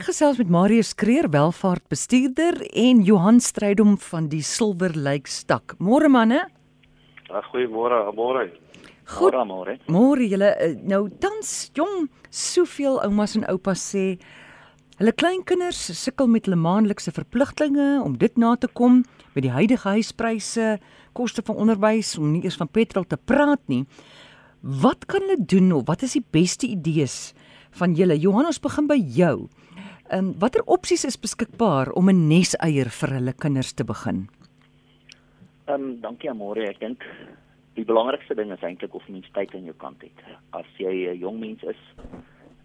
Ek gesels met Marius Kreer, welvaartbestuurder en Johan Strydom van die Silver Lake stak. Môre manne. Goeiemôre, môre. Goed. Môre, môre julle eh, nou tans jong, soveel oumas en oupas sê hulle kleinkinders sukkel met hulle maandelikse verpligtinge om dit na te kom met die huidige huispryse, koste van onderwys, om nie eers van petrol te praat nie. Wat kan hulle doen of wat is die beste idees van julle? Johan, ons begin by jou. Ehm um, watter opsies is beskikbaar om 'n neseier vir hulle kinders te begin? Ehm um, dankie Amore, ek dink die belangrikste ding is eintlik of mens tyd aan jou kant het. As jy 'n jong mens is,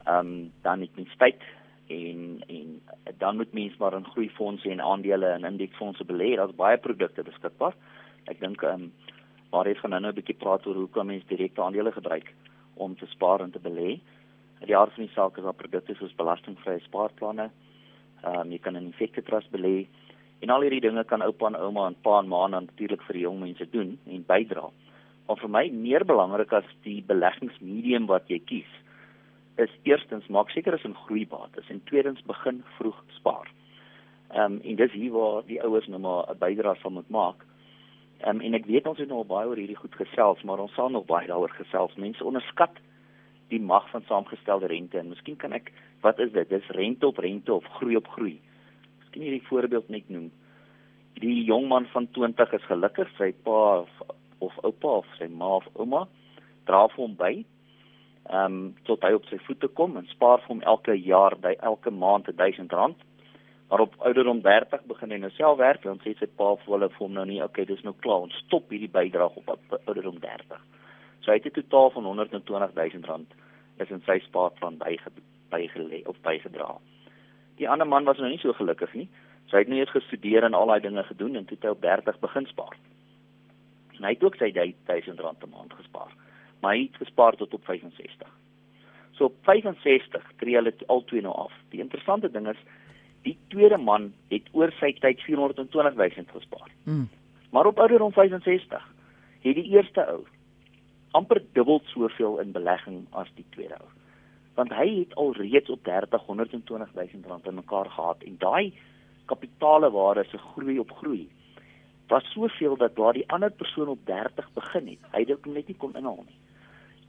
ehm um, dan het mens tyd en en dan moet mens maar in groeifondse en aandele en indeksfondse belê. Daar's baie produkte beskikbaar. Ek dink ehm um, maar ek gaan nou 'n bietjie praat oor hoe kan mens direkte aandele gebruik om te spaar en te belê. Die jaar van die saak is daar produkte soos belastingvrye spaarplanne. Ehm um, jy kan in effekte trust belê. En al hierdie dinge kan oupa en ouma en pa en ma natuurlik vir die jong mense doen en bydra. Maar vir my meer belangrik as die beleggingsmedium wat jy kies, is eerstens maak seker as 'n groeibates en tweedens begin vroeg spaar. Ehm um, en dis hier waar die ouers nou maar 'n bydrae sal moet maak. Ehm um, en ek weet ons het nou al baie oor hierdie goed gesels, maar ons sal nog baie daaroor gesels. Mense onderskat die mag van saamgestelde rente en miskien kan ek wat is dit? Dis rente op rente of groei op groei. Miskien hierdie voorbeeld net noem. Die jong man van 20 is gelukkig, sy pa of, of oupa of sy ma of ouma dra vir hom by. Ehm um, tot hy op sy voete kom en spaar vir hom elke jaar by elke maand 1000 rand. Maar op ouderdom 30 begin hy nou self werk en sê sy pa vir hulle vir hom nou nie, okay, dis nou klaar, ons stop hierdie bydrae op ouderdom 30. So hy het 'n totaal van 120 000 rand is in sy spaarplan bygelê of bygedra. Die ander man was nou nie so gelukkig nie. So hy het net gestudeer en al daai dinge gedoen en toe hy op 30 begin spaar. En hy het ook sy 1000 rand per maand gespaar. Maar hy het gespaar tot op 65. So op 65 tree hulle albei nou af. Die interessante ding is die tweede man het oor sy tyd 420 000 gespaar. Mm. Maar op ouderdom 65 het die eerste ou amper dubbel soveel in belegging as die tweede ou. Want hy het al reeds op 30 120 000 rand in mekaar gehad en daai kapitaalwaarde se groei op groei was soveel dat waar die ander persoon op 30 begin het, hy dit net nie kon inhaal nie.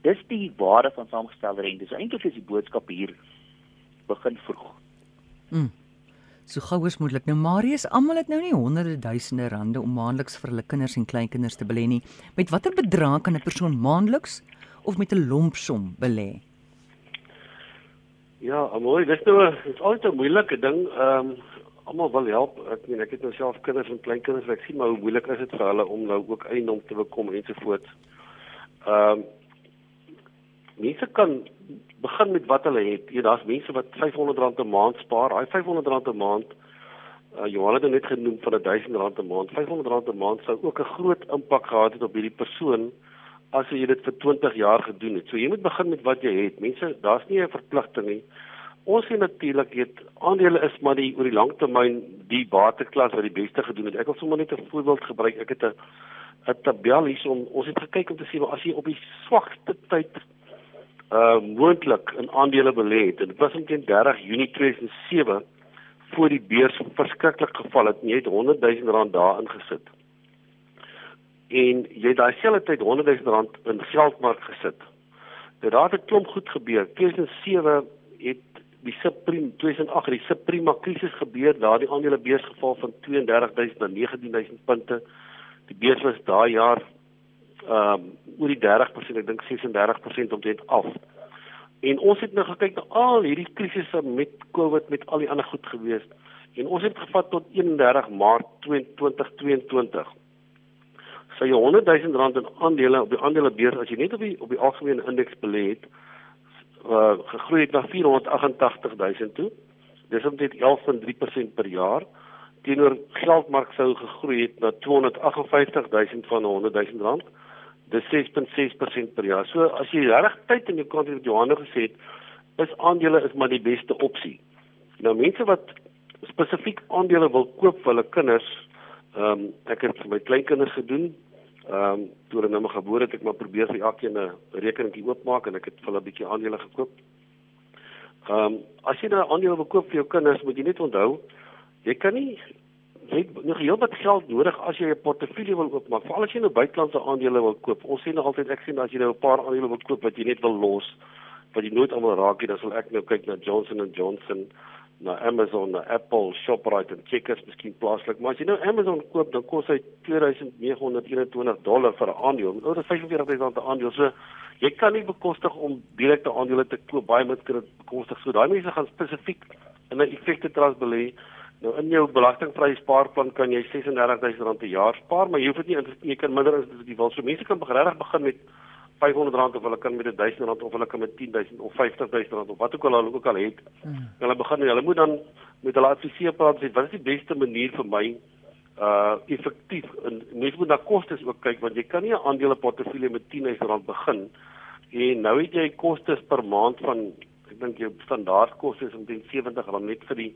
Dis die waarde van saamgestelde rente. So eintlik is die boodskap hier begin vroeg. Mm so gou as moontlik. Nou Marius, almal het nou nie honderde duisende rande om maandeliks vir hulle kinders en kleinkinders te belê nie. Met watter bedrag kan 'n persoon maandeliks of met 'n lompsom belê? Ja, mooi, dis nou is altyd 'n moeilike ding. Ehm um, almal wil help. Ek meen ek het nou self kinders en kleinkinders, ek sien maar hoe moeilik is dit vir hulle om nou ook eiendom te bekom ensovoorts. Ehm um, mense kan begin met wat hulle het. Jy daar's mense wat R500 'n maand spaar. Daai R500 'n maand uh, Johan het net genoem van R1000 'n maand. R500 'n maand sou ook 'n groot impak gehad het op hierdie persoon as jy dit vir 20 jaar gedoen het. So jy moet begin met wat jy het. Mense, daar's nie 'n verpligting nie. Ons sien natuurlik weet aandele is maar die oor die lang termyn die bateklas wat die beste gedoen het. Ek wil sommer net 'n voorbeeld gebruik. Ek het 'n 'n tabel hier om ons het gekyk om te sien as jy op die swakste tyd uh moontlik in aandele belê het. Dit was omtrent 30 Junie 2007 voor die beurs verskriklik geval het. Jy het 100 000 rand daar ingesit. En jy het daai selfde tyd 100 000 rand in geldmark gesit. Dit daar het klomp goed gebeur. 2007 het die subprime 2008 die subprime krisis gebeur. Daar die aandele beurs geval van 32000 na 19000 punte. Die beurs was daai jaar ehm um, oor die 30%, ek dink 36% omtrent af. En ons het nou gekyk na al hierdie krisisse met COVID met al die ander goed gewees. En ons het gevat tot 31 Maart 2022. Sy so 100 000 rand in aandele op die aandelebeurs as jy net op die op die algemene indeks belê het, uh, gegroei het na 488 000 toe. Dis omtrent 11.3% per jaar teenoor geldmark sou gegroei het na 258 000 van 100 000 rand dis 6.6% per jaar. So as jy reg tyd in jou kant het wat Johanna gesê het, is aandele is maar die beste opsie. Nou mense wat spesifiek aandele wil koop vir hulle kinders, ehm um, ek het vir my kleinkinders gedoen. Ehm um, toe hulle nou maar gebore het, ek maar probeer vir elkeen 'n rekeningkie oopmaak en ek het vir hulle 'n bietjie aandele gekoop. Ehm um, as jy nou aandele wil koop vir jou kinders, moet jy net onthou, jy kan nie jy het nog heel wat geld nodig as jy 'n portefeulje wil oopmaak. Veral as jy nou buitelandse aandele wil koop. Ons sê nog altyd ek sê as jy nou 'n paar aandele wil koop wat jy net wil los, wat jy nooit almal raak nie, dan sal ek nou kyk na Johnson & Johnson, na Amazon, na Apple, Shoprite en Checkers, miskien plaaslik. Maar as jy nou Amazon koop, dan kos hy 2921 dollar vir 'n aandeel. Nou dis 45000 rand 'n aandeel. So jy kan nie bekostig om direkte aandele te koop baie met kan dit bekostig. So daai mense gaan spesifiek in 'n effekte trust belê Nou in jou belastingvrye spaarplan kan jy R36000 per jaar spaar, maar jy hoef dit nie jy kan minder as dit wil. So mense kan regtig begin met R500 of hulle kan met R1000 of hulle kan met R10000 of R50000 of wat ook al hulle ook al het. Hmm. Hulle begin hulle moet dan met hulle adviseur praat sê wat is die beste manier vir my uh effektief en mense moet na kostes ook kyk want jy kan nie 'n aandele portefeulje met R10000 begin en nou het jy kostes per maand van ek dink jou standaard kostes omtrent R70 net vir die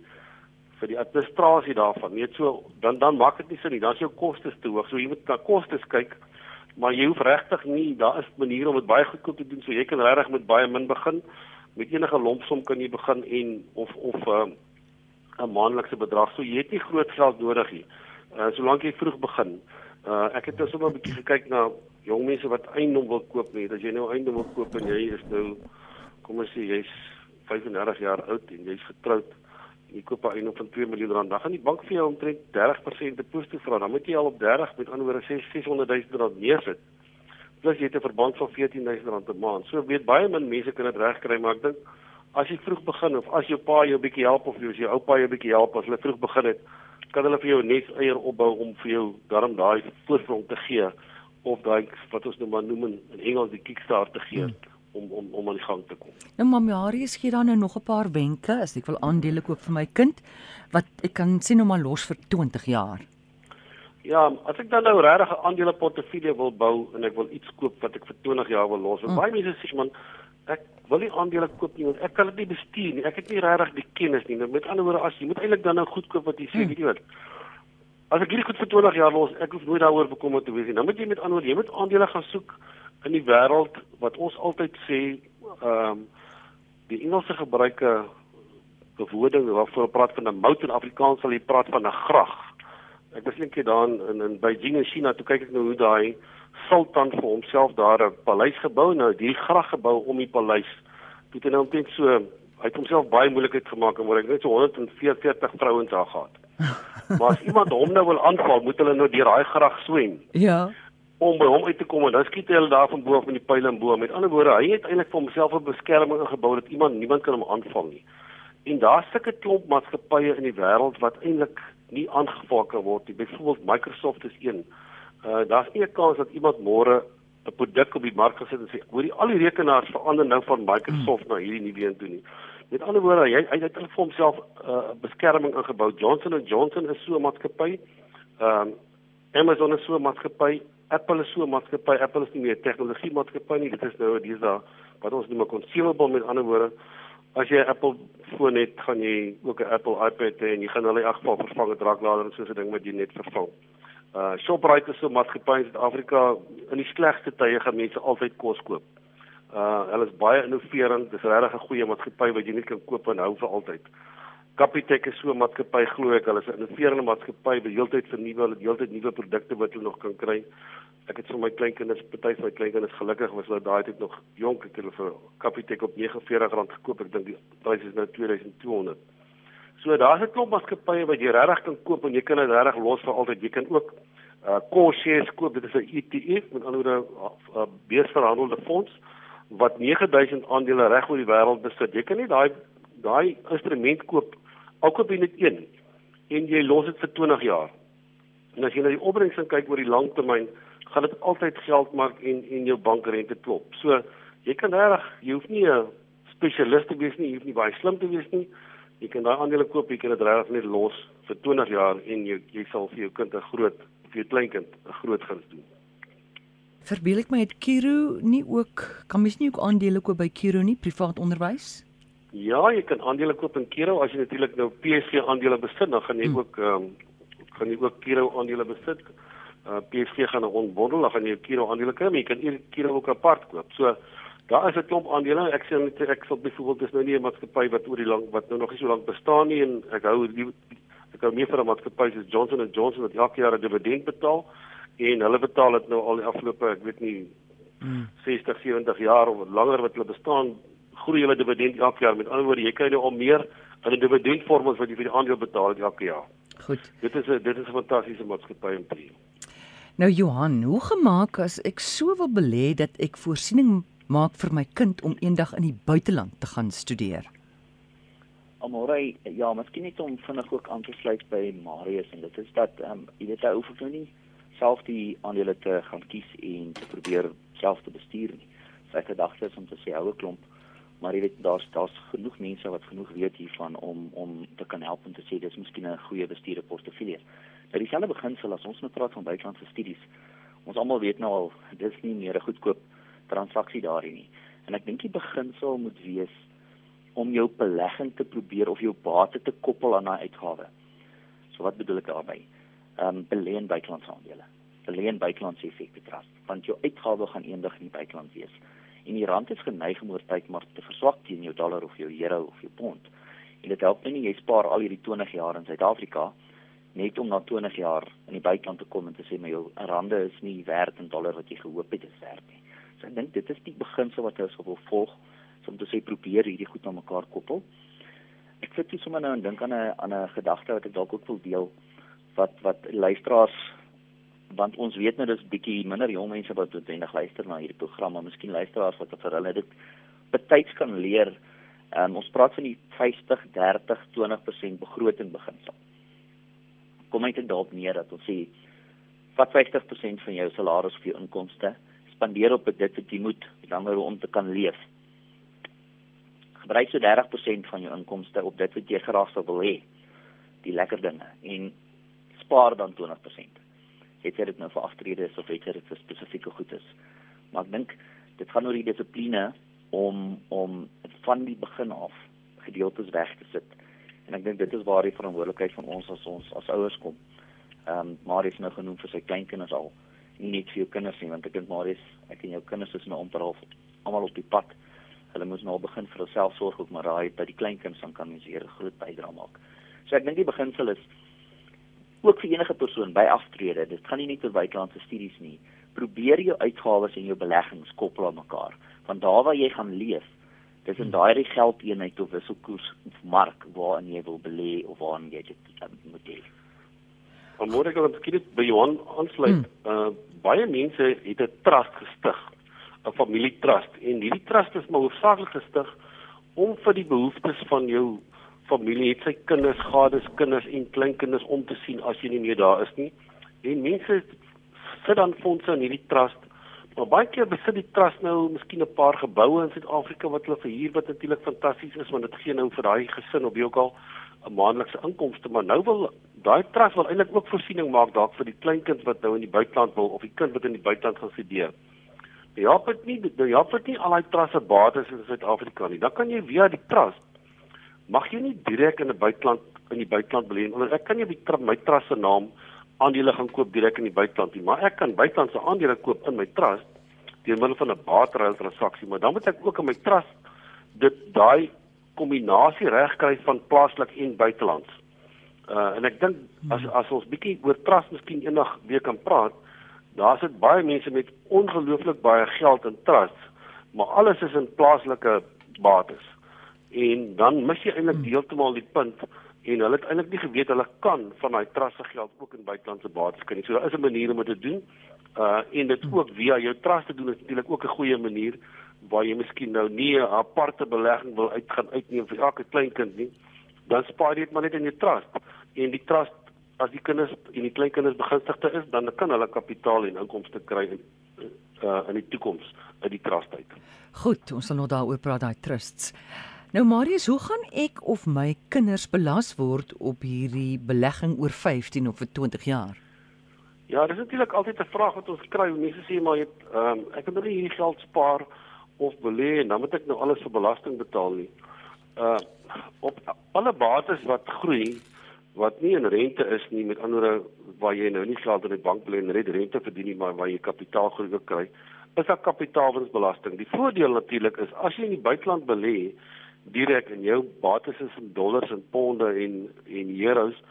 vir die administrasie daarvan. Net so dan dan maak dit nie sin nie. Dan is jou kostes te hoog. So jy moet na kostes kyk. Maar jy hoef regtig nie, daar is maniere om dit baie goedkoop te doen. So jy kan regtig met baie min begin. Met enige lompsom kan jy begin en of of uh, 'n maandelikse bedrag. So jy het nie groot geld nodig nie. Uh solank jy vroeg begin. Uh ek het nou sommer 'n bietjie gekyk na jong mense wat eiendom wil koop nie. As jy nou eiendom wil koop en jy is nou kom ons sê jy's 35 jaar oud en jy's getroud jy koop 'n eiendom van 2 miljoen rand, dan gaan die bank vir jou omtrent 30% deposito vra. Dan moet jy al op 30 met ander woorde 600 000 rand neersit. Plus jy het 'n verband van 14 000 rand per maand. So weet baie min mense kan dit regkry, maar ek dink as jy vroeg begin of as jou pa jou 'n bietjie help of jou oupa jou 'n bietjie help as hulle vroeg begin het, kan hulle vir jou net eier opbou om vir jou darm daai voorsprong te gee of daai wat ons nou maar noem in Engels die kickstart te gee. Hmm om om om aan die gang te kom. Nou Mamiaries gee dan nou nog 'n paar wenke as ek wil aandele koop vir my kind wat ek kan sien nou maar los vir 20 jaar. Ja, as ek dan nou regtig 'n aandele portefeulje wil bou en ek wil iets koop wat ek vir 20 jaar wil los. Mm. Baie mense sê man, ek wil nie aandele koop nie want ek kan dit nie bestuur nie. Ek het nie regtig die kennis nie. Nou, met ander woorde, as jy moet eintlik dan nou goed koop wat jy sê, mm. weet jy wat? As ek hierdie goed vir 20 jaar los, ek hoef nooit daaroor bekommerd te wees nie. Nou moet jy met ander woorde, jy moet aandele gaan soek in die wêreld wat ons altyd sê ehm um, die Engelse gebruike bewoording waarvoor praat van 'n mout in Afrikaans sal jy praat van 'n grag. Ek was eendag daar in in Beijing in China toe kyk ek nou hoe daai sultan vir homself daar 'n paleis gebou nou die grag gebou om die paleis. Dit het nou net so hy het homself baie moeilikheid gemaak en maar ek net so 144 vrouens daar gehad. Maar as iemand hom nou wil aanval, moet hulle nou deur daai grag swem. Ja om by hom uit te kom en dan skiet hy hulle daar van bo af met die pyle en bo. Met ander woorde, hy het eintlik vir homself 'n beskerming ingebou dat iemand niemand kan hom aanval nie. En daar's sulke klomp maatskappye in die wêreld wat eintlik nie aangeval kan word nie. Byvoorbeeld Microsoft is een. Uh daar's nie 'n kans dat iemand môre 'n produk op die mark gesit en sê, "Hoor, al die rekenaars verander nou van Microsoft hmm. na hierdie nuwe een toe nie." Met ander woorde, hy hy het vir homself 'n uh, beskerming ingebou. Johnson & Johnson is so 'n maatskappy. Ehm um, Amazon is so 'n maatskappy. Apple is so 'n maatskappy, Apple is nie meer 'n tegnologie maatskappy nie, dit is nou dis daar wat ons noem 'n consumable met ander woorde. As jy 'n Apple foon het, gaan jy ook 'n Apple iPad hê en jy gaan hulle in elk geval vervang met draaklader en so 'n ding wat jy net vervang. Uh Shoprite is so 'n maatskappy in Suid-Afrika in die slegste tye gaan mense altyd kos koop. Uh hulle is baie innoverend, dis regtig 'n goeie maatskappy wat jy net kan koop en hou vir altyd. Capitec is so 'n maatskappy glo ek, hulle is 'n innoverende maatskappy, by heeltyd vernuwe, hulle heeltyd nuwe produkte wat hulle nog kan kry. Ek het vir my kleinkinders, party van my kleinkinders gelukkig was hulle daai tyd nog jonk, het hulle vir Capitec op R49 gekoop. Ek dink die prys is nou 2200. So daar's 'n klomp maatskappye wat jy regtig kan koop en jy kan dit regtig los vir altyd. Jy kan ook uh core shares koop. Dit is 'n ETF, met ander woorde 'n uh, beursverhandelde fonds wat 9000 aandele reg oor die wêreld besit. Jy kan nie daai daai instrument koop al koop jy net een en jy los dit vir 20 jaar. En as jy na die opbrengs kyk oor die lang termyn, gaan dit altyd geld maak en en jou bankrente klop. So jy kan reg, jy hoef nie 'n spesialis te wees nie, jy hoef nie baie slim te wees nie. Jy kan daai aandele koop, jy kan dit reg net los vir 20 jaar en jy jy sal vir jou kind 'n groot vir jou kleinkind 'n groot guns doen. Verbeel ek my het Kiro nie ook kan mens nie ook aandele koop by Kiro nie privaat onderwys? Ja, jy kan aandele koop in Kiro as jy natuurlik nou PSG aandele besit, dan gaan jy hmm. ook ehm um, gaan jy ook Kiro aandele besit. Uh PSG gaan 'n onbondel, dan gaan jy Kiro aandele kry, maar jy kan eers Kiro ook apart koop. So Daar is 'n klomp aandele. Ek sê net ek sal byvoorbeeld dis nou nie 'n maatskappy wat oor die lang wat nou nog nie so lank bestaan nie en ek hou die ek hou meer van 'n maatskappy soos Johnson & Johnson wat elke jaar 'n dividend betaal en hulle betaal dit nou al die afgelope ek weet nie hmm. 60, 70 jaar of langer wat hulle bestaan, groei hulle dividend elke jaar. Met ander woorde, jy kry nou al meer in 'n dividendvorm as wat jy vir die aandeel betaal elke jaar. Goed. Dit is 'n dit is 'n fantastiese maatskappy om te hê. Nou Johan, hoe gemaak as ek so wil belê dat ek voorsiening maak vir my kind om eendag in die buiteland te gaan studeer? Amorey, ja, miskien net om vinnig ook aan te sluit by Marius en dit is dat ehm um, jy weet hy hoef ek nou nie self die aandele te gaan kies en te probeer self te bestuur nie. Sy gedagte is om te sê hou 'n klomp, maar jy weet daar's daar's genoeg mense wat genoeg weet hiervan om om te kan help en te sê dis miskien 'n goeie bestuurde portefeulje. Nou dieselfde beginsel as ons nou praat van buitelandse studies. Ons almal weet nou al dis nie meer 'n goedkoop transaksie daarin nie. En ek dink die beginsel moet wees om jou belegging te probeer of jou bate te koppel aan daai uitgawe. So wat bedoel ek daarmee? Ehm um, belê in buitelandse aandele. Belê in buitelandse effekte trust, want jou uitgawe gaan eendag in die buiteland wees. En die rand is geneig om oor tyd maar te verswak teen jou dollar of jou euro of jou pond. En dit help nie jy spaar al hierdie 20 jaar in Suid-Afrika net om na 20 jaar in die buiteland te kom en te sê my jou rande is nie werd in dollar wat jy gehoop het dit is werd nie. So ek dink dit is die beginsel wat ons wil volg om te sê probeer hierdie goed aan mekaar koppel. Ek sit hier sommer nou en dink aan 'n aan 'n gedagte wat ek dalk ook wil deel wat wat luisteraars want ons weet nou dis bietjie minder jong mense wat noodwendig luister na hierdie program, maar miskien luisteraars wat vir hulle dit betyds kan leer. Um, ons praat van die 50 30 20% begroting beginsel. Kom dit daarop neer dat ons sê vat 50% van jou salaris of jou inkomste spandeer op dit wat jy moet langer om te kan leef. Gebruik so 30% van jou inkomste op dit wat jy graag sou wil hê, die lekker dinge en spaar dan 20%. Het jy dit nou vir aftrede is of het jy dit vir spesifieke goed is. Maar ek dink dit gaan oor die dissipline om om van die begin af gedeeltes weg te sit. En ek dink dit is waar die verantwoordelikheid van ons as ons as ouers kom. Ehm um, Marius nou genoem vir sy kleinkinders al nie vir jou kinders nie want ek dink Marius ek en jou kinders is nou al almal op die pad. Hulle moet nou begin vir hulself sorg ook maar raai dat die kleinkinders dan kan mens hier 'n groot bydrae maak. So ek dink die beginsel is ook vir enige persoon by aftrede. Dit gaan nie net oor buitelandse studies nie. Probeer jou uitgawes en jou beleggings koppel aan mekaar. Van daar waar jy gaan leef, dis in daai geldeenheid of wisselkoers of mark waarin jy wil belê of waarin jy dit moet hê. Maar moet ek net skiet by Johan aansluit. Hmm. Uh baie mense het 'n trust gestig, 'n familietrust en hierdie trust is maar hoofsaaklik gestig om vir die behoeftes van jou familie, het sy kinders, gades, kinders en kleinkinders om te sien as jy nie meer daar is nie. En mense sit dan fondse in hierdie trust. Maar baie keer besit die trust nou miskien 'n paar geboue in Suid-Afrika wat hulle verhuur wat natuurlik fantasties is want dit gee nou vir daai gesin op wie ook al 'n maandelikse inkomste, maar nou wil daai trust wil eintlik ook voorsiening maak dalk vir die kleinkind wat nou in die buiteland wil of die kind wat in die buiteland gaan studeer. Ja, dit nie ja, dit nie al daai trust se bates in Suid-Afrika nie. Dan kan jy via die trust mag jy nie direk in 'n buiteland in die buiteland belê nie. Ek kan nie die my trust se naam aandele gaan koop direk in die buiteland nie, maar ek kan buitelandse aandele koop in my trust deur middel van 'n barter transaksie, maar dan moet ek ook in my trust dit daai kombinasie reg kry van plaaslik en buitelands. Uh en ek dink as as ons bietjie oor trust miskien eendag weer kan praat, daar's dit baie mense met ongelooflik baie geld in trusts, maar alles is in plaaslike bates. En dan mis jy eintlik deeltemal die punt en hulle het eintlik nie geweet hulle kan van daai trust se geld ook in buitelandse bates kry. So daar is 'n manier om dit te doen. Uh en dit ook via jou trust te doen is natuurlik ook 'n goeie manier waar jy miskien nou nie 'n aparte belegging wil uitgaan uitneem vir elke kleinkind nie, dan spaar jy dit maar net in jou trust. En die trust as die kinders en die kleinkinders begunstigde is, dan kan hulle kapitaal en inkomste kry in uh, in die toekoms uit die trust uit. Goed, ons sal nog daaroor praat daai trusts. Nou Marius, hoe gaan ek of my kinders belas word op hierdie belegging oor 15 of 20 jaar? Ja, dis natuurlik altyd 'n vraag wat ons kry. Mense sê maar jy ehm um, ek kan nou nie hierdie geld spaar of belê en dan moet ek nou alles vir belasting betaal nie. Uh op alle bates wat groei wat nie in rente is nie met ander waar jy nou nie geld in die bank belê en net rente verdien nie maar waar jy kapitaal groei kry is daar kapitaalwinsbelasting. Die voordeel natuurlik is as jy in die buiteland belê direk in jou bates is in dollars en ponde en en euros,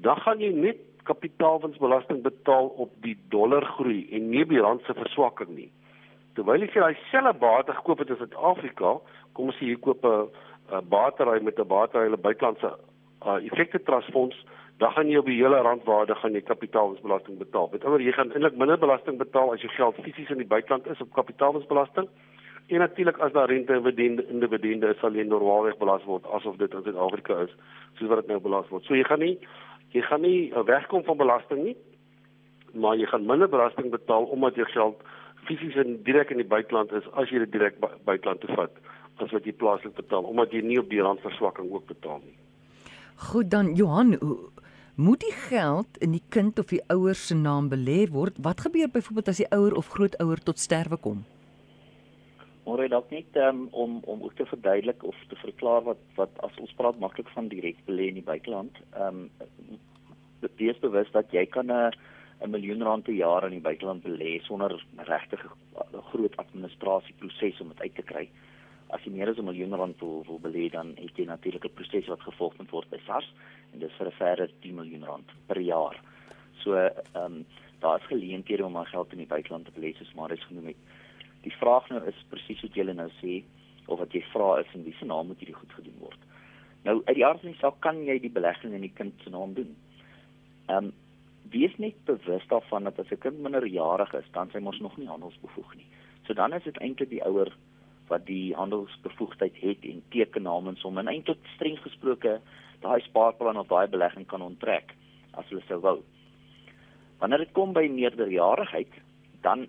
dan gaan jy net kapitaalwinsbelasting betaal op die dollar groei en nie die rand se verswakking nie. Terwyl jy daai selfe bate gekoop het in Suid-Afrika, kom ons sê jy koop 'n batery met 'n in 'n buitelandse uh, effekte trustfonds dan gaan jy op die hele randwaarde gaan jy kapitaalwinsbelasting betaal. Met ander jy gaan eintlik minder belasting betaal as jou geld fisies in die buiteland is op kapitaalwinsbelasting. En natuurlik as daar rente en dividende is, sal jy normaalweg belas word asof dit in Suid-Afrika is, soos wat dit nou belas word. So jy gaan nie jy gaan nie uh, wegkom van belasting nie, maar jy gaan minder belasting betaal omdat jou geld fisies en direk in die buiteland is as jy dit direk buiteland toe vat as wat jy plaaslik betaal omdat jy nie op die randverswakking ook betaal nie. Goed dan Johan, moet die geld in die kind of die ouers se naam belê word? Wat gebeur byvoorbeeld as die ouer of grootouer tot sterwe kom? Maar dalk net um, om om ook te verduidelik of te verklaar wat wat as ons praat maklik van direk belê in die buiteland. Ehm um, dit is bewus dat jy kan 'n 'n miljoen rand per jaar in die buiteland belê sonder regtig 'n groot administrasieproses om dit uit te kry as jy meer as 'n miljoen rand wil, wil belê dan het jy natuurlik 'n proses wat gevolg moet word by SARS en dis vir 'n verder 10 miljoen rand per jaar. So ehm um, daar is geleenthede om maar geld in die buiteland te belê soos maar is genoem het. Die vraag nou is presies wat jy nou sê of wat jy vra is in wie se naam moet hierdie goed gedoen word. Nou uit die aard van die saak kan jy die belegging in die kind se naam doen. Ehm um, wees net bewus daarvan dat as 'n kind minderjarig is, dan sy mos nog nie handelsbevoeg nie. So dan is dit eintlik die ouer wat die handelsbevoegdheid het en teken namens hom en eintlik streng gesproke daai spaarplan of daai belegging kan onttrek as hulle sou wou. Wanneer dit kom by meerderjarigheid, dan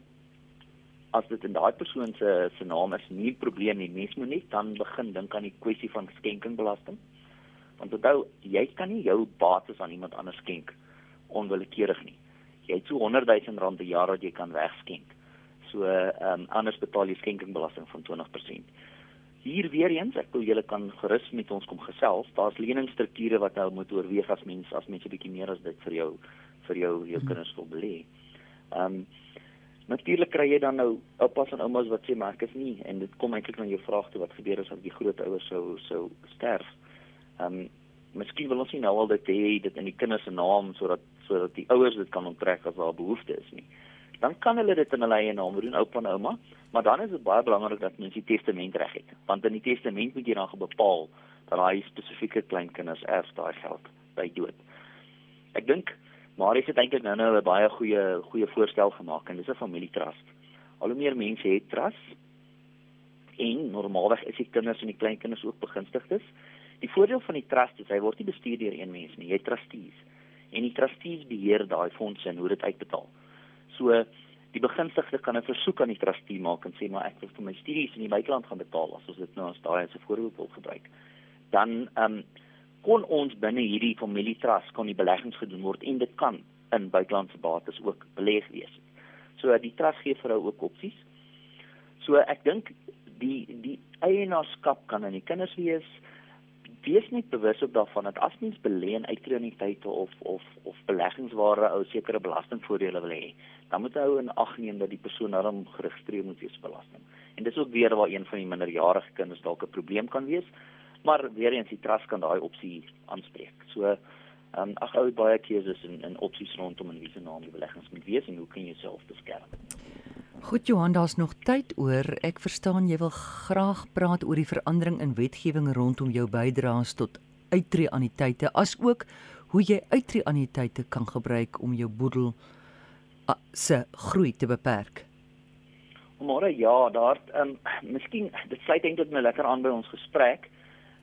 as dit in daai persoon se se naam is, nie 'n probleem nie. Mens moet net dan begin dink aan die kwessie van skenkingbelasting. Want onthou, jy kan nie jou bates aan iemand anders skenk onwillekeurig nie. Jy het so 100 000 rand per jaar wat jy kan wegskenk. So ehm um, anders betaal jy skenkingbelasting van 20%. Hier weer eens, ek wil julle kan gerus met ons kom gesels. Daar's leningsstrukture wat nou moet oorweeg as mens as mense 'n bietjie meer as dit vir jou vir jou jou hmm. kinders wil belê. Ehm um, natuurlik kry jy dan nou oupas en oumas wat sê maar ek is nie en dit kom eintlik na jou vraag toe wat gebeur as die grootouers sou sou sterf. Ehm um, miskien wil ons nie nou al dit hê dit in die kinders se naam sodat sodat die ouers dit kan onttrek as daar behoefte is nie dan kan hulle dit in hulle eie naam doen, oupa en ouma, maar dan is dit baie belangrik dat mens die testament reg het, want in die testament moet jy dan bepaal dat daai spesifieke kleinkinders erf daai geld by dood. Ek dink maar is dit eintlik nou nou 'n baie goeie goeie voorstel gemaak en dis 'n familietrust. Al hoe meer mense het trust en normaalweg is die kinders en die kleinkinders ook begunstigdes. Die voordeel van die trust is hy word nie bestuur deur een mens nie, jy trustees. En die trustees beheer daai fondse en hoe dit uitbetaal. So die begunstigde kan 'n versoek aan die trustee maak en sê maar ek wil vir my studies in die buiteland gaan betaal as ons dit nou as daai as 'n voorbeeld wil gebruik. Dan ehm um, kon ons binne hierdie familietrust kon die beleggings gedoen word en dit kan in buitelandse bates ook beleg wees. So die trust gee vir ou ook opsies. So ek dink die die eienaarskap kan aan die kinders wees wees net bewus op daarvan dat as mens belê in uitkreuniteite of of of beleggings waar 'n ou sekere belastingvoordele wil hê, dan moet hy in ag neem dat die persoon daarom geregistreer moet wees belasting. En dis ook weer waar een van die minderjarige kinders dalk 'n probleem kan wees, maar weer eens die trust kan daai opsie aanspreek. So ehm um, ag ou baie keuses en en opsies rondom en wie se naam die beleggings moet wees en hoe kan jy jouself beskerm? Goed Johan, daar's nog tyd oor. Ek verstaan jy wil graag praat oor die verandering in wetgewing rondom jou bydraes tot uittreeanniteite, asook hoe jy uittreeanniteite kan gebruik om jou boedel se groei te beperk. Môre ja, daar ehm um, miskien dit sluit eintlik nou lekker aan by ons gesprek.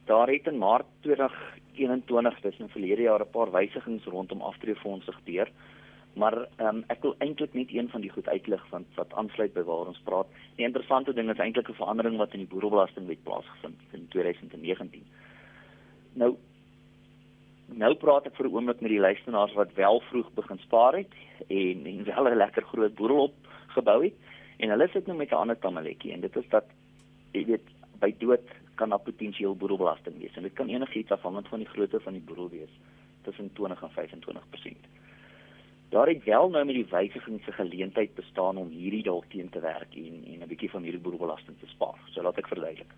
Daar het in Maart 2021, dis nou verlede jaar 'n paar wysigings rondom aftreefondse gebeur. Maar um, ek wil eintlik net een van die goed uitlig van wat aansluit by waar ons praat. Die interessante ding is eintlik 'n verandering wat in die boerebelastingwet plaasgevind het in 2019. Nou nou praat ek vir 'n oomblik met die luisteraars wat wel vroeg begin spaar het en en wel 'n lekker groot boerel opgebou het en hulle sit nou met 'n ander tamaletjie en dit is dat jy weet by dood kan daar potensieel boerebelasting wees en dit kan enigiets afhangend van die grootte van die boerel wees tussen 20 en 25%. Daar het wel nou met die wysiging se geleentheid bestaan om hierdie dalk teen te werk en en 'n bietjie van hierdie boedelbelasting te spaar. So laat ek verduidelik.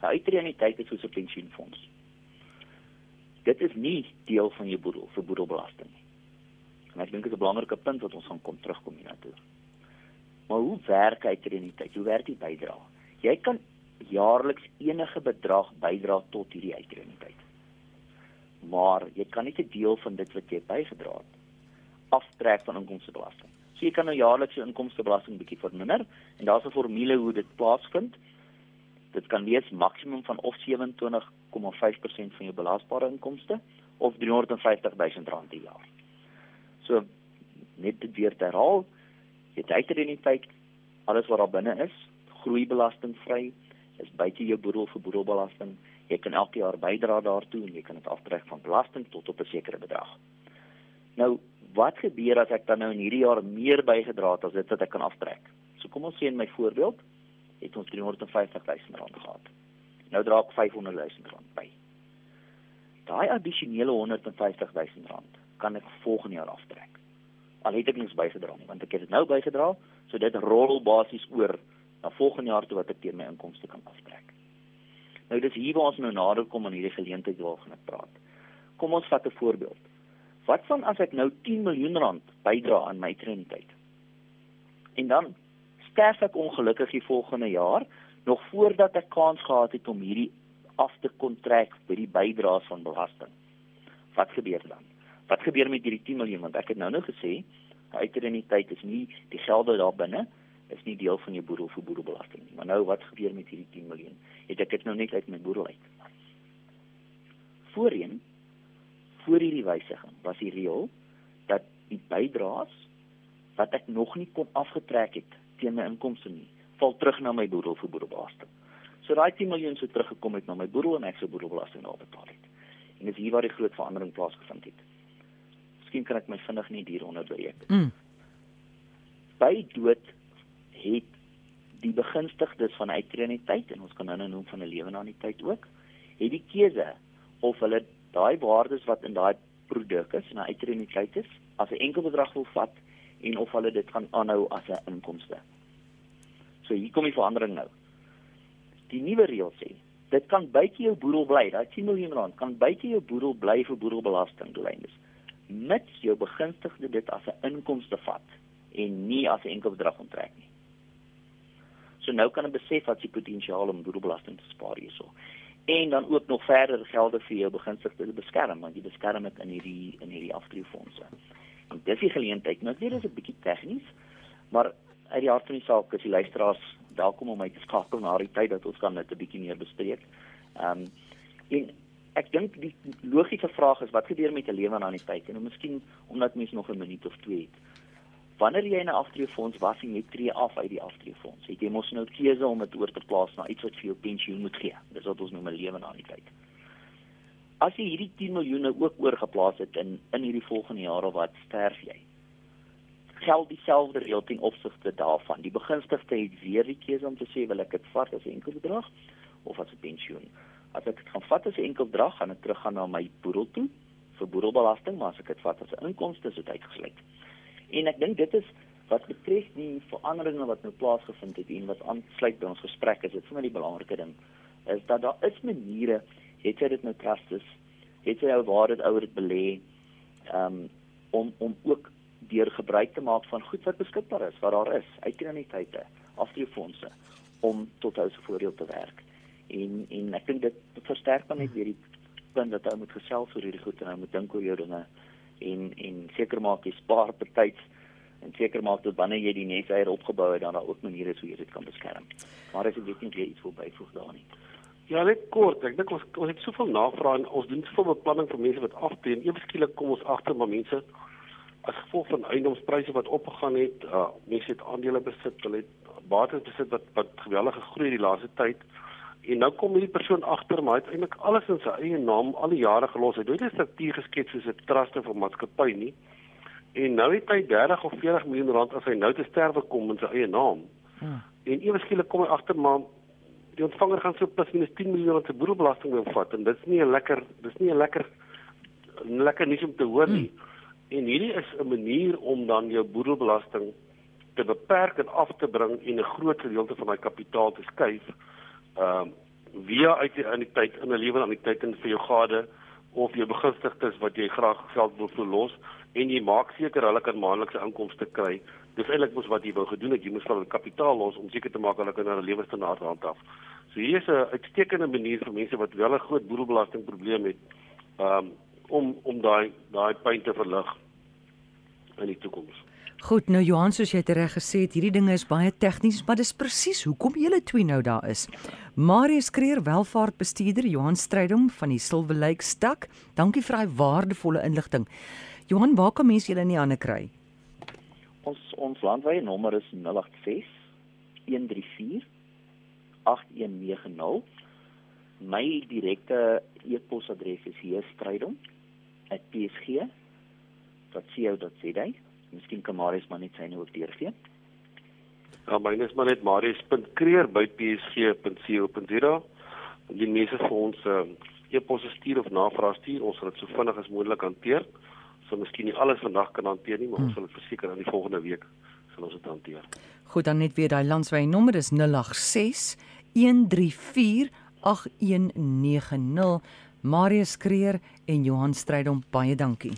'n Uitreuniteit is soos 'n pensioenfonds. Dit is nie deel van jou boedel vir boedelbelasting nie. En ek dink dit is 'n belangrike punt wat ons gaan kom terugkom hierna toe. Maar hoe werk uitreuniteit? Hoe werk die bydrae? Jy kan jaarliks enige bedrag bydra tot hierdie uitreuniteit. Maar jy kan nie 'n deel van dit wat jy bygedra het aftrek van inkomstebelasting. So jy kan nou jaarliks jou inkomstebelasting bietjie verminder en daar's 'n formule hoe dit plaasvind. Dit kan wees maksimum van of 27,5% van jou belasbare inkomste of R350 000 per jaar. So net dit weer herhaal, jy het uitrediniteit alles wat daar binne is, groei belastingvry, is buite jou boedel vir boedelbelasting. Jy kan elke jaar bydra daartoe en jy kan dit aftrek van belasting tot op 'n sekere bedrag. Nou, wat gebeur as ek dan nou in hierdie jaar meer bygedra het as dit wat ek kan aftrek? So kom ons sê in my voorbeeld het ons 350 000 rand gehad. Nou dra ek 500 000 rand by. Daai addisionele 150 000 rand kan ek volgende jaar aftrek. Al het ek niks bygedra nie, want ek het dit nou bygedra, so dit rol basies oor na volgende jaar toe wat ek teen my inkomste kan aftrek. Nou dis hier waar ons nou nader kom aan hierdie geleentheid waarvan ek praat. Kom ons vat 'n voorbeeld. Wat van as ek nou 10 miljoen rand bydra aan my trendtyd? En dan sterf ek ongelukkig die volgende jaar nog voordat ek kans gehad het om hierdie af te kontrak by die bydraes van belasting. Wat gebeur dan? Wat gebeur met hierdie 10 miljoen want ek het nou nou gesê uitrediniteit is nie die gelde daar binne is nie deel van jou boedel vir boedelbelasting nie. Maar nou wat gebeur met hierdie 10 miljoen? Het ek dit nou net uit my boedel uit? Voorheen voor hierdie wysiging was die reël dat die bydraes wat ek nog nie kon afgetrek het teen my inkomste nie, val terug na my boedel vir boedelbelasting. So daai 10 miljoen sou teruggekom het na my boedel en ek sou boedelbelasting daarop betaal het. En dis hier waar die groot verandering plaasgevind het. Miskien kan ek my vinnig net hieronder bereik. Mm. By dood het die begunstigdes van uitreniteit en ons kan nou noem van 'n lewe na die tyd ook, het die keuse of hulle daai waardes wat in daai produk is en uitreniteit is, as 'n enkel bedrag wil vat en of hulle dit gaan aanhou as 'n inkomste. So hier kom die verandering nou. Die nuwe reël sê, dit kan buite jou boedel bly, daai 10 miljoen rand kan buite jou boedel bly vir boedelbelasting doeleindes, mits jou begunstigde dit as 'n inkomste vat en nie as 'n enkel bedrag onttrek nie. So nou kan 'n besef wat jy potensiaal om boedelbelasting te spaar hierso. En dan ook nog verder gelde vir jou beginsigte te beskerm, want jy beskerm dit in hierdie in hierdie aftreefondse. En dis die geleentheid. Nou dit is 'n bietjie tegnies, maar uit die hart van die saak is die luisteraars welkom om my te skakel na die tyd dat ons kan dit 'n bietjie meer bespreek. Ehm um, en ek dink die logiese vraag is wat gebeur met 'n lewe na die tyd? En nou miskien omdat mens nog 'n minuut of twee het wanneer jy 'n aftreefonds was en jy tree af uit die aftreefonds, het jy mos nou keuse om dit oor te plaas na iets wat vir jou pensioen moet gee. Dis wat ons noem 'n lewe na die tyd. As jy hierdie 10 miljoen ook oorgeplaas het in in hierdie volgende jare wat sterf jy? Geld dieselfde reël ten opsigte daarvan. Die begunstigde het weer die keuse om te sê wil ek dit vat as 'n enkel bedrag of as 'n pensioen. As ek dit gaan vat as 'n enkel bedrag, gaan ek teruggaan na my boedel toe vir boedelbelasting, maar as ek dit vat as 'n inkomste, is dit uitgesluit. En ek dink dit is wat betref die veranderinge wat nou plaasgevind het en wat aansluit by ons gesprek is dit vir my die belangrike ding is dat daar is maniere het jy dit nou trusts het jy al waar dit ouer dit belê um, om om ook deur gebruik te maak van goed wat beskikbaar is wat daar is uitkriniteite aftreefondse om tot hulle voordeel te werk. En en ek dink dit versterk dan net weer die punt dat jy moet gesels oor hierdie goed en jy moet dink oor jou dinge en en seker maak jy spaar betyds en seker maak dat wanneer jy die neseier opgebou het dan daar ook maniere is hoe jy dit kan beskerm. Maar as jy weet nie jy iets wil byvoeg daar nie. Ja, net kort, ek dink ons ons het soveel navrae en ons doen soveel beplanning vir mense wat afteen. Ewe skielik kom ons agter maar mense as gevolg van eiendomspryse wat opgegaan het, uh, mense het aandele besit, hulle het bates besit wat wat geweldig gegroei die laaste tyd. En nou kom hierdie persoon agter maar het eintlik alles in sy eie naam al die jare gelos. Hy het nooit 'n struktuur geskep soos 'n trust of 'n maatskappy nie. En nou het hy 30 of 40 miljoen rand as hy nou te sterwe kom in sy eie naam. Hmm. En ewe skielik kom hy agter maar die ontvanger gaan so plus minus 10 miljoen rand se boedelbelasting wil vat en dit is nie 'n lekker dis nie 'n lekker 'n lekker nuus om te hoor nie. Hmm. En hierdie is 'n manier om dan jou boedelbelasting te beperk en af te bring en 'n groot gedeelte van daai kapitaal te skuif ehm uh, via uit die anniteit in 'n lewe anniteit in vir jou gade of jou begunstigdes wat jy graag geld wil verlos en jy maak seker hulle kan maandelikse inkomste kry. Dis eintlik mos wat jy wou gedoen het, jy moes vir hulle kapitaal los om seker te maak hulle kan hulle lewensstandaard handhaaf. So hier is 'n uitstekende manier vir mense wat wel 'n groot boedelbelastingprobleem het um, om om daai daai pyn te verlig in die toekoms. Goed, nou Johan, soos jy dit reg gesê het, hierdie dinge is baie tegnies, maar dis presies hoekom julle twee nou daar is. Marius Kreer, welvaartbestuurder, Johan Strydom van die Silver Lake Stak. Dankie vir daai waardevolle inligting. Johan, waar kan mense julle in die hande kry? Ons ons landwyse nommer is 086 134 8190. My direkte e-posadres is hier strydom@psg.co.za. Miskien kan Marius maar net sy nou ook deurgee. Ja, myne is maar net marius.kreer@psg.co.za. Die mense vir ons uh, e-posse stuur of navrae stuur, ons sal dit so vinnig as moontlik hanteer. So miskien nie alles vandag kan hanteer nie, maar hmm. ons sal dit verseker in die volgende week sal ons dit hanteer. Goed, dan net weer daai landswy nommer is 086 134 8190. Marius Kreer en Johan Strydom baie dankie.